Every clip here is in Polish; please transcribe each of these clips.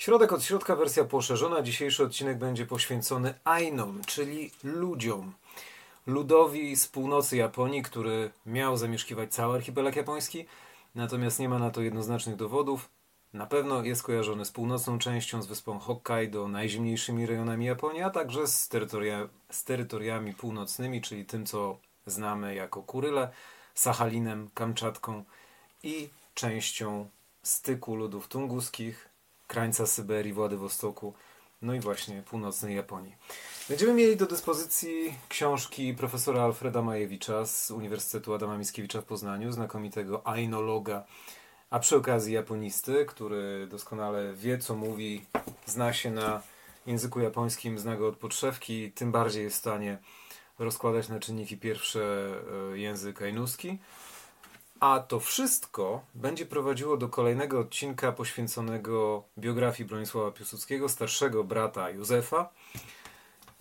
Środek od środka, wersja poszerzona. Dzisiejszy odcinek będzie poświęcony Ainom, czyli ludziom. Ludowi z północy Japonii, który miał zamieszkiwać cały archipelag japoński, natomiast nie ma na to jednoznacznych dowodów. Na pewno jest kojarzony z północną częścią, z wyspą Hokkaido, najzimniejszymi rejonami Japonii, a także z, terytoria, z terytoriami północnymi, czyli tym, co znamy jako Kuryle, Sachalinem, Kamczatką i częścią styku ludów tunguskich, krańca Syberii, Władywostoku, no i właśnie północnej Japonii. Będziemy mieli do dyspozycji książki profesora Alfreda Majewicza z Uniwersytetu Adama Mickiewicza w Poznaniu, znakomitego ainologa, a przy okazji japonisty, który doskonale wie, co mówi, zna się na języku japońskim, zna go od podszewki, tym bardziej jest w stanie rozkładać na czynniki pierwsze e, język ainuski. A to wszystko będzie prowadziło do kolejnego odcinka poświęconego biografii Bronisława Piłsudskiego, starszego brata Józefa,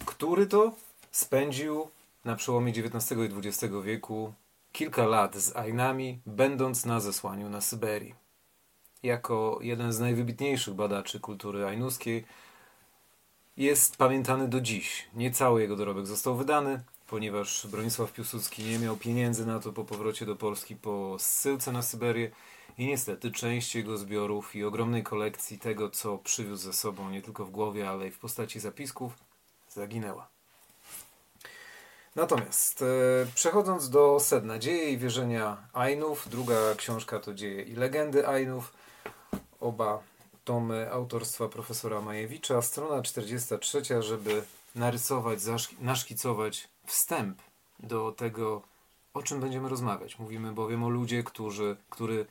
który to spędził na przełomie XIX i XX wieku kilka lat z Ainami, będąc na zesłaniu na Syberii. Jako jeden z najwybitniejszych badaczy kultury ainuskiej jest pamiętany do dziś. Nie cały jego dorobek został wydany, ponieważ Bronisław Piłsudski nie miał pieniędzy na to po powrocie do Polski po zsyłce na Syberię i niestety część jego zbiorów i ogromnej kolekcji tego, co przywiózł ze sobą nie tylko w głowie, ale i w postaci zapisków, zaginęła. Natomiast e, przechodząc do sedna, dzieje i wierzenia Ainów, druga książka to dzieje i legendy Ainów, oba tomy autorstwa profesora Majewicza, strona 43, żeby narysować, naszkicować wstęp do tego, o czym będziemy rozmawiać. Mówimy bowiem o ludzie, którzy, który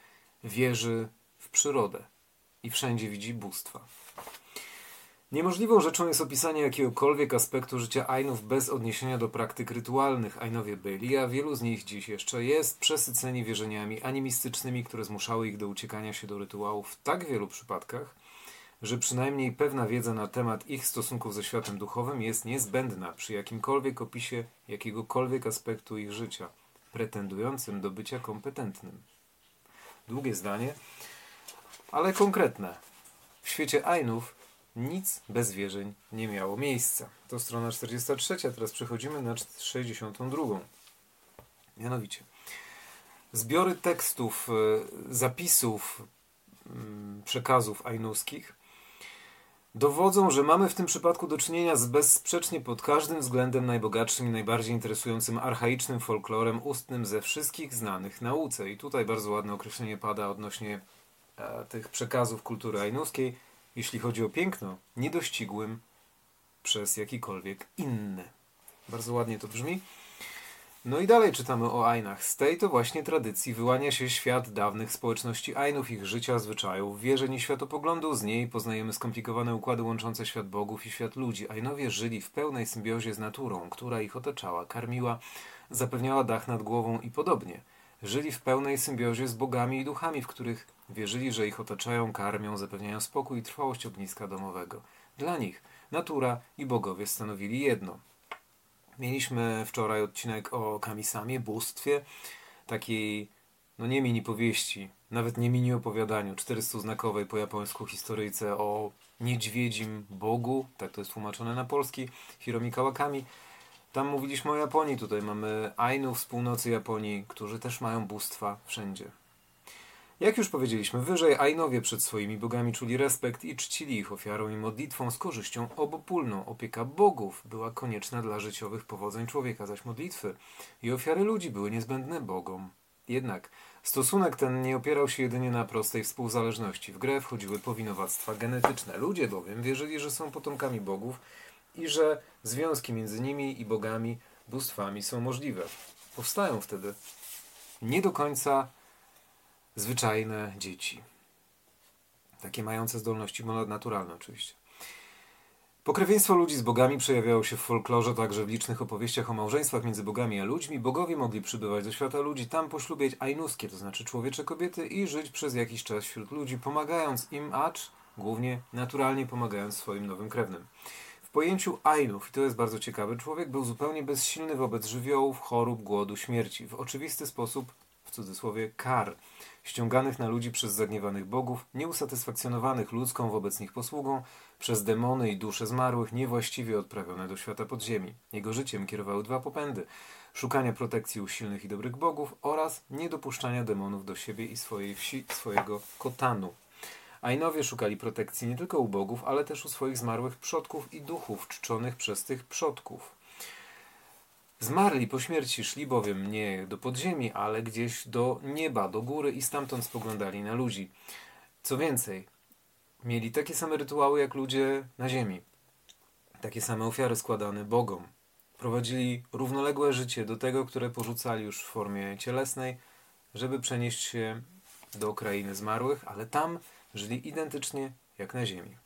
wierzy w przyrodę i wszędzie widzi bóstwa. Niemożliwą rzeczą jest opisanie jakiegokolwiek aspektu życia Ainów bez odniesienia do praktyk rytualnych. Ainowie byli, a wielu z nich dziś jeszcze jest przesyceni wierzeniami animistycznymi, które zmuszały ich do uciekania się do rytuałów w tak wielu przypadkach, że przynajmniej pewna wiedza na temat ich stosunków ze światem duchowym jest niezbędna przy jakimkolwiek opisie jakiegokolwiek aspektu ich życia, pretendującym do bycia kompetentnym. Długie zdanie, ale konkretne. W świecie Ainów nic bez wierzeń nie miało miejsca. To strona 43, teraz przechodzimy na 62. Mianowicie, zbiory tekstów, e, zapisów, mm, przekazów ainuskich dowodzą, że mamy w tym przypadku do czynienia z bezsprzecznie pod każdym względem najbogatszym i najbardziej interesującym archaicznym folklorem ustnym ze wszystkich znanych nauce. I tutaj bardzo ładne określenie pada odnośnie e, tych przekazów kultury ainuskiej, jeśli chodzi o piękno, niedościgłym przez jakikolwiek inny. Bardzo ładnie to brzmi. No i dalej czytamy o Ainach. Z tej to właśnie tradycji wyłania się świat dawnych społeczności Ainów, ich życia, zwyczajów, wierzeń i światopoglądu. Z niej poznajemy skomplikowane układy łączące świat bogów i świat ludzi. Ainowie żyli w pełnej symbiozie z naturą, która ich otaczała, karmiła, zapewniała dach nad głową i podobnie. Żyli w pełnej symbiozie z bogami i duchami, w których wierzyli, że ich otaczają, karmią, zapewniają spokój i trwałość ogniska domowego. Dla nich natura i bogowie stanowili jedno – Mieliśmy wczoraj odcinek o Kamisamie, bóstwie, takiej, no nie mini powieści, nawet nie mini opowiadaniu, 400-znakowej po japońsku historyjce o niedźwiedzim bogu, tak to jest tłumaczone na polski, Hiromi Kawakami. Tam mówiliśmy o Japonii, tutaj mamy Ainów z północy Japonii, którzy też mają bóstwa wszędzie. Jak już powiedzieliśmy wyżej, Ainowie przed swoimi bogami czuli respekt i czcili ich ofiarą i modlitwą z korzyścią obopólną. Opieka bogów była konieczna dla życiowych powodzeń człowieka, zaś modlitwy i ofiary ludzi były niezbędne bogom. Jednak stosunek ten nie opierał się jedynie na prostej współzależności. W grę wchodziły powinowactwa genetyczne. Ludzie bowiem wierzyli, że są potomkami bogów i że związki między nimi i bogami, bóstwami są możliwe. Powstają wtedy nie do końca zwyczajne dzieci. Takie mające zdolności naturalne oczywiście. Pokrewieństwo ludzi z bogami przejawiało się w folklorze, także w licznych opowieściach o małżeństwach między bogami a ludźmi. Bogowie mogli przybywać do świata ludzi, tam poślubiać ainuskie, to znaczy człowiecze kobiety i żyć przez jakiś czas wśród ludzi, pomagając im, acz głównie naturalnie pomagając swoim nowym krewnym. W pojęciu Ainów, i to jest bardzo ciekawe, człowiek był zupełnie bezsilny wobec żywiołów, chorób, głodu, śmierci. W oczywisty sposób cudzysłowie kar, ściąganych na ludzi przez zagniewanych bogów, nieusatysfakcjonowanych ludzką wobec nich posługą, przez demony i dusze zmarłych, niewłaściwie odprawione do świata podziemi. Jego życiem kierowały dwa popędy szukania protekcji u silnych i dobrych bogów oraz niedopuszczania demonów do siebie i swojej wsi, swojego kotanu. Ainowie szukali protekcji nie tylko u bogów, ale też u swoich zmarłych przodków i duchów czczonych przez tych przodków. Zmarli po śmierci szli bowiem nie do podziemi, ale gdzieś do nieba, do góry i stamtąd spoglądali na ludzi. Co więcej, mieli takie same rytuały jak ludzie na ziemi. Takie same ofiary składane Bogom. Prowadzili równoległe życie do tego, które porzucali już w formie cielesnej, żeby przenieść się do krainy zmarłych, ale tam żyli identycznie jak na ziemi.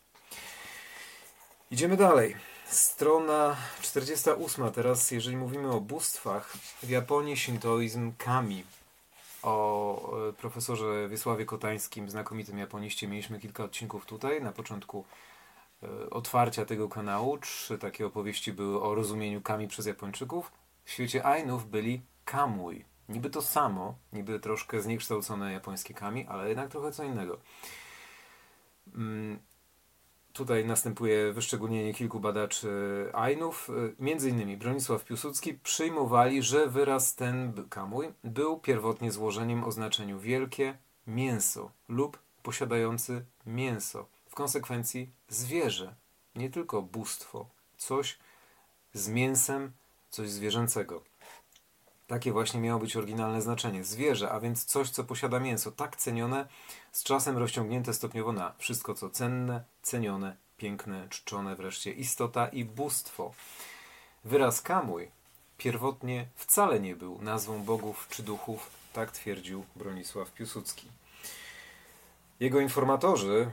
Idziemy dalej. Strona 48. Teraz, jeżeli mówimy o bóstwach, w Japonii shintoizm kami. O e, profesorze Wiesławie Kotańskim, znakomitym japoniście, mieliśmy kilka odcinków tutaj. Na początku e, otwarcia tego kanału trzy takie opowieści były o rozumieniu kami przez Japończyków. W świecie Ainów byli kamui. Niby to samo, niby troszkę zniekształcone japońskie kami, ale jednak trochę co innego. Tutaj następuje wyszczególnienie kilku badaczy Ainów. Między innymi Bronisław Piłsudski przyjmowali, że wyraz ten kamuj był pierwotnie złożeniem o znaczeniu wielkie mięso lub posiadający mięso. W konsekwencji zwierzę, nie tylko bóstwo, coś z mięsem, coś zwierzęcego. Takie właśnie miało być oryginalne znaczenie. Zwierzę, a więc coś, co posiada mięso, tak cenione, z czasem rozciągnięte stopniowo na wszystko, co cenne, cenione, piękne, czczone, wreszcie istota i bóstwo. Wyraz kamuj pierwotnie wcale nie był nazwą bogów czy duchów, tak twierdził Bronisław Piłsudski. Jego informatorzy,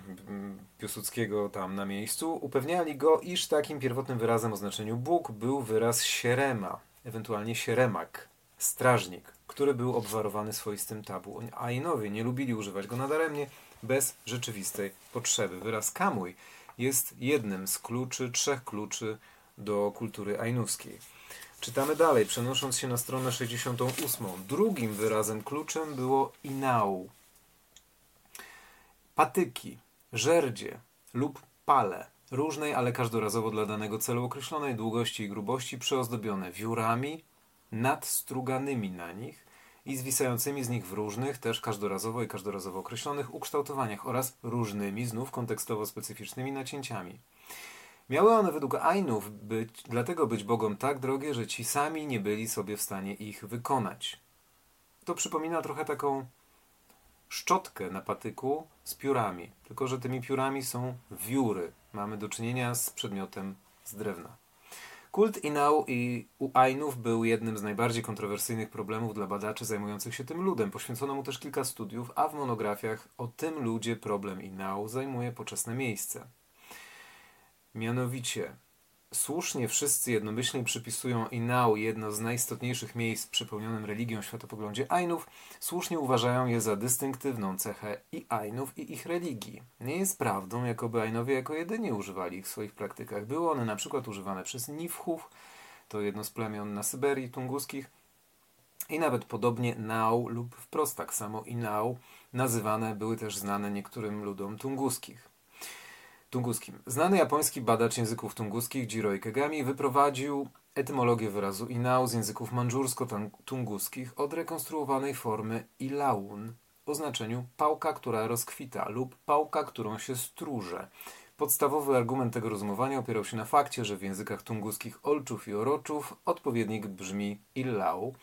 Piłsudskiego tam na miejscu, upewniali go, iż takim pierwotnym wyrazem o znaczeniu Bóg był wyraz sierema, ewentualnie sieremak, strażnik, który był obwarowany swoistym tabu. Ainowie nie lubili używać go nadaremnie, bez rzeczywistej potrzeby. Wyraz kamuj jest jednym z kluczy, trzech kluczy do kultury ainowskiej. Czytamy dalej, przenosząc się na stronę 68. Drugim wyrazem kluczem było inau. Patyki, żerdzie lub pale różnej, ale każdorazowo dla danego celu określonej długości i grubości, przeozdobione wiórami, nadstruganymi na nich i zwisającymi z nich w różnych, też każdorazowo i każdorazowo określonych ukształtowaniach oraz różnymi, znów kontekstowo specyficznymi nacięciami. Miały one według Ainów być, dlatego być Bogom tak drogie, że ci sami nie byli sobie w stanie ich wykonać. To przypomina trochę taką szczotkę na patyku z piórami, tylko że tymi piórami są wióry. Mamy do czynienia z przedmiotem z drewna. Kult Inał i u Ainów był jednym z najbardziej kontrowersyjnych problemów dla badaczy zajmujących się tym ludem. Poświęcono mu też kilka studiów, a w monografiach o tym ludzie problem Inał zajmuje poczesne miejsce. Mianowicie Słusznie wszyscy jednomyślnie przypisują Inau jedno z najistotniejszych miejsc przepełnionym religią światopoglądzie Ainów, słusznie uważają je za dystynktywną cechę i Ainów i ich religii. Nie jest prawdą, jakoby Ainowie jako jedynie używali ich w swoich praktykach. Były one na przykład używane przez Nifchów, to jedno z plemion na Syberii tunguskich, i nawet podobnie Nau lub wprost tak samo Inau nazywane były też znane niektórym ludom tunguskich tunguskim. Znany japoński badacz języków tunguskich Jiro Ikegami wyprowadził etymologię wyrazu inao z języków mandżursko-tunguskich od rekonstruowanej formy ilaun o znaczeniu pałka, która rozkwita lub pałka, którą się stróże. Podstawowy argument tego rozumowania opierał się na fakcie, że w językach tunguskich olczów i oroczów odpowiednik brzmi illau,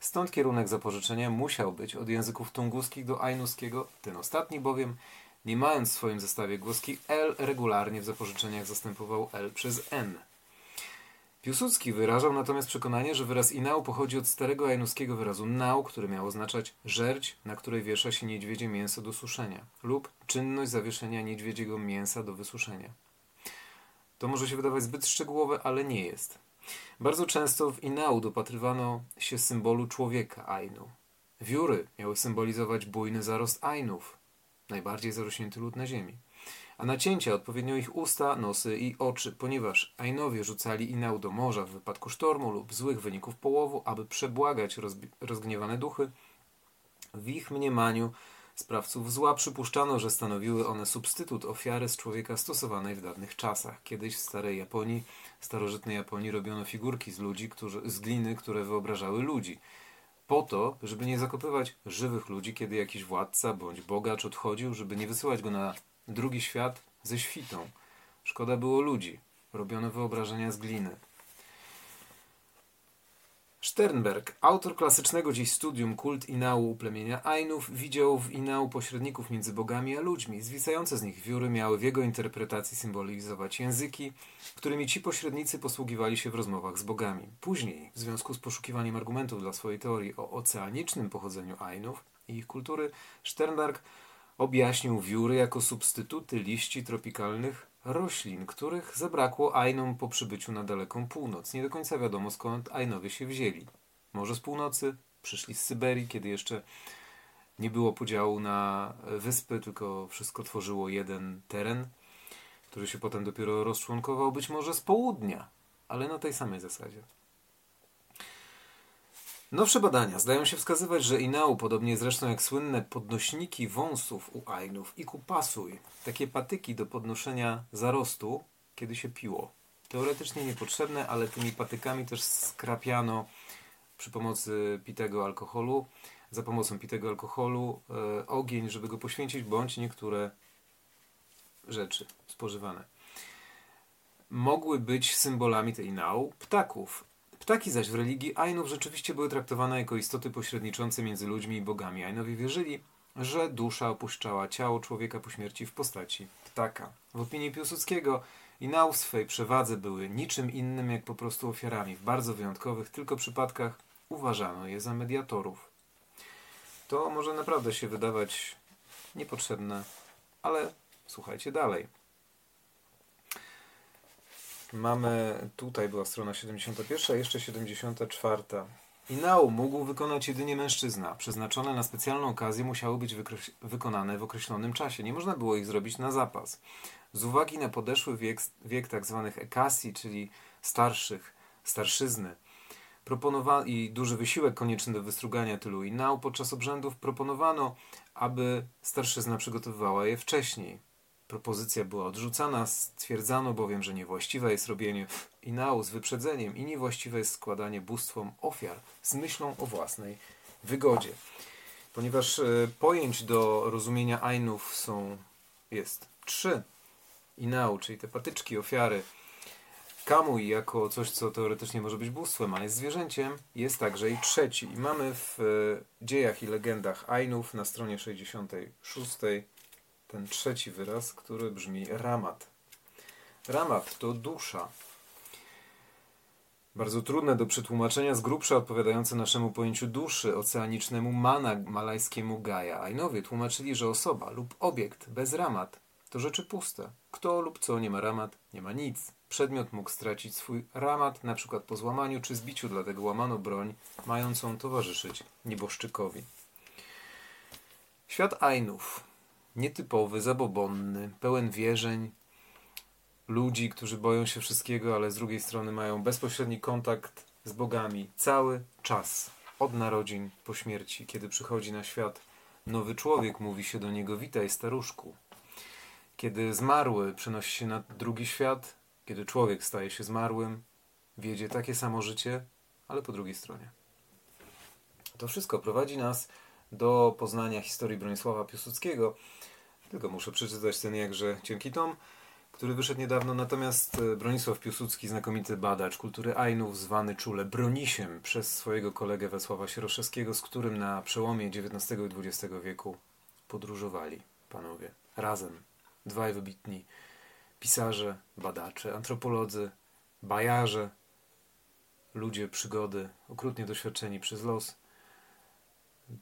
stąd kierunek zapożyczenia musiał być od języków tunguskich do ainuskiego, ten ostatni bowiem nie mając w swoim zestawie głoski L, regularnie w zapożyczeniach zastępował L przez N. Piłsudski wyrażał natomiast przekonanie, że wyraz inał pochodzi od starego ainuskiego wyrazu nał, który miał oznaczać żerdź, na której wiesza się niedźwiedzie mięso do suszenia, lub czynność zawieszenia niedźwiedziego mięsa do wysuszenia. To może się wydawać zbyt szczegółowe, ale nie jest. Bardzo często w inał dopatrywano się symbolu człowieka Ainu. Wióry miały symbolizować bujny zarost Ainów, najbardziej zarośnięty lud na ziemi. A nacięcia odpowiednio ich usta, nosy i oczy, ponieważ Ainowie rzucali inał do morza w wypadku sztormu lub złych wyników połowu, aby przebłagać rozgniewane duchy, W ich mniemaniu sprawców zła przypuszczano, że stanowiły one substytut ofiary z człowieka stosowanej w dawnych czasach. Kiedyś w starej Japonii, starożytnej Japonii robiono figurki z ludzi, którzy, z gliny, które wyobrażały ludzi. Po to, żeby nie zakopywać żywych ludzi, kiedy jakiś władca bądź bogacz odchodził, żeby nie wysyłać go na drugi świat ze świtą. Szkoda było ludzi. Robiono wyobrażenia z gliny. Sternberg, autor klasycznego dziś studium Kult Inału plemienia Ainów, widział w Inału pośredników między bogami a ludźmi. Zwisające z nich wióry miały w jego interpretacji symbolizować języki, którymi ci pośrednicy posługiwali się w rozmowach z bogami. Później, w związku z poszukiwaniem argumentów dla swojej teorii o oceanicznym pochodzeniu Ainów i ich kultury, Sternberg objaśnił wióry jako substytuty liści tropikalnych roślin, których zabrakło Ainom po przybyciu na daleką północ. Nie do końca wiadomo skąd Ainowie się wzięli. Może z północy, przyszli z Syberii, kiedy jeszcze nie było podziału na wyspy, tylko wszystko tworzyło jeden teren, który się potem dopiero rozczłonkował, być może z południa, ale na tej samej zasadzie. Nowsze badania zdają się wskazywać, że Inau, podobnie zresztą jak słynne podnośniki wąsów u Ainów i kupasuj, takie patyki do podnoszenia zarostu, kiedy się piło. Teoretycznie niepotrzebne, ale tymi patykami też skrapiano przy pomocy pitego alkoholu, za pomocą pitego alkoholu e, ogień, żeby go poświęcić, bądź niektóre rzeczy spożywane. Mogły być symbolami tej nau ptaków, Ptaki zaś w religii Ainów rzeczywiście były traktowane jako istoty pośredniczące między ludźmi i bogami. Ainowie wierzyli, że dusza opuszczała ciało człowieka po śmierci w postaci ptaka. W opinii Piłsudskiego Inał w swej przewadze były niczym innym jak po prostu ofiarami. W bardzo wyjątkowych tylko przypadkach uważano je za mediatorów. To może naprawdę się wydawać niepotrzebne, ale słuchajcie dalej. Mamy, tutaj była strona 71, jeszcze 74. Inał mógł wykonać jedynie mężczyzna. Przeznaczone na specjalną okazję musiały być wykonane w określonym czasie. Nie można było ich zrobić na zapas. Z uwagi na podeszły wiek, wiek tzw. Tak ekasji, czyli starszych, starszyzny, i duży wysiłek konieczny do wystrugania tylu inał, podczas obrzędów proponowano, aby starszyzna przygotowywała je wcześniej. Propozycja była odrzucana, stwierdzano bowiem, że niewłaściwe jest robienie inału z wyprzedzeniem i niewłaściwe jest składanie bóstwom ofiar z myślą o własnej wygodzie. Ponieważ e, pojęć do rozumienia Ainów są, jest trzy inał, czyli te patyczki, ofiary, Kamuj jako coś, co teoretycznie może być bóstwem, a jest zwierzęciem, jest także i trzeci. I mamy w e, dziejach i legendach Ainów na stronie 66 ten trzeci wyraz, który brzmi ramat. Ramat to dusza. Bardzo trudne do przetłumaczenia, z grubsza odpowiadające naszemu pojęciu duszy, oceanicznemu mana malajskiemu gaja. Ainowie tłumaczyli, że osoba lub obiekt bez ramat to rzeczy puste. Kto lub co nie ma ramat, nie ma nic. Przedmiot mógł stracić swój ramat, na przykład po złamaniu czy zbiciu, dlatego łamano broń, mającą towarzyszyć nieboszczykowi. Świat Ainów nietypowy, zabobonny, pełen wierzeń, ludzi, którzy boją się wszystkiego, ale z drugiej strony mają bezpośredni kontakt z bogami cały czas, od narodzin po śmierci. Kiedy przychodzi na świat nowy człowiek, mówi się do niego witaj staruszku. Kiedy zmarły przenosi się na drugi świat, kiedy człowiek staje się zmarłym, wiedzie takie samo życie, ale po drugiej stronie. To wszystko prowadzi nas do poznania historii Bronisława Piłsudskiego. Tylko muszę przeczytać ten jakże cienki tom, który wyszedł niedawno. Natomiast e, Bronisław Piłsudski, znakomity badacz kultury Ainów, zwany czule Bronisiem przez swojego kolegę Wesława Sieroszewskiego, z którym na przełomie XIX i XX wieku podróżowali panowie razem. Dwaj wybitni pisarze, badacze, antropolodzy, bajarze, ludzie przygody, okrutnie doświadczeni przez los,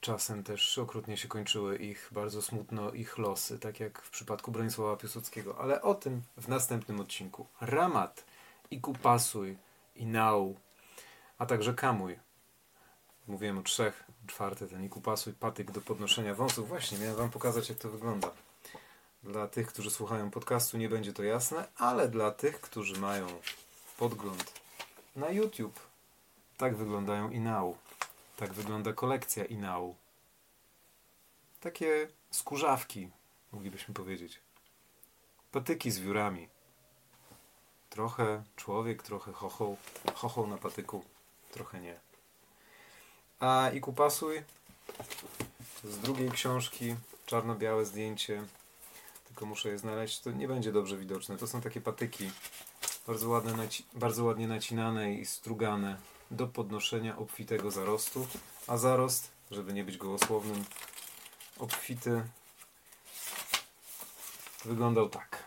Czasem też okrutnie się kończyły ich bardzo smutno ich losy, tak jak w przypadku Bronisława Piłsudskiego, ale o tym w następnym odcinku. Ramat, i Kupasuj, i Nau, a także Kamuj. Mówiłem o trzech, czwarty ten Ikupasuj, patyk do podnoszenia wąsów. Właśnie, miałem wam pokazać jak to wygląda. Dla tych, którzy słuchają podcastu nie będzie to jasne, ale dla tych, którzy mają podgląd na YouTube, tak wyglądają i nau. Tak wygląda kolekcja Inału. takie skórzawki, moglibyśmy powiedzieć. Patyki z wiórami. Trochę człowiek, trochę chochoł. Chochoł na patyku, trochę nie. A i kupasuj z drugiej książki, czarno-białe zdjęcie, tylko muszę je znaleźć, to nie będzie dobrze widoczne. To są takie patyki, bardzo, ładne, bardzo ładnie nacinane i strugane do podnoszenia obfitego zarostu, a zarost, żeby nie być gołosłownym, obfity wyglądał tak.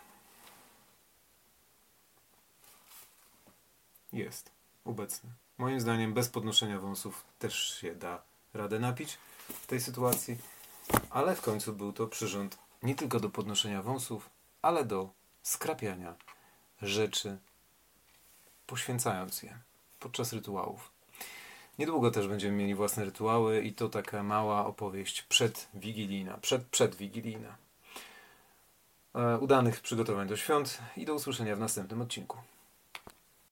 Jest obecny. Moim zdaniem bez podnoszenia wąsów też się da radę napić w tej sytuacji, ale w końcu był to przyrząd nie tylko do podnoszenia wąsów, ale do skrapiania rzeczy, poświęcając je podczas rytuałów. Niedługo też będziemy mieli własne rytuały i to taka mała opowieść przedwigilijna, przed, przedwigilijna. E, Udanych przygotowań do świąt i do usłyszenia w następnym odcinku.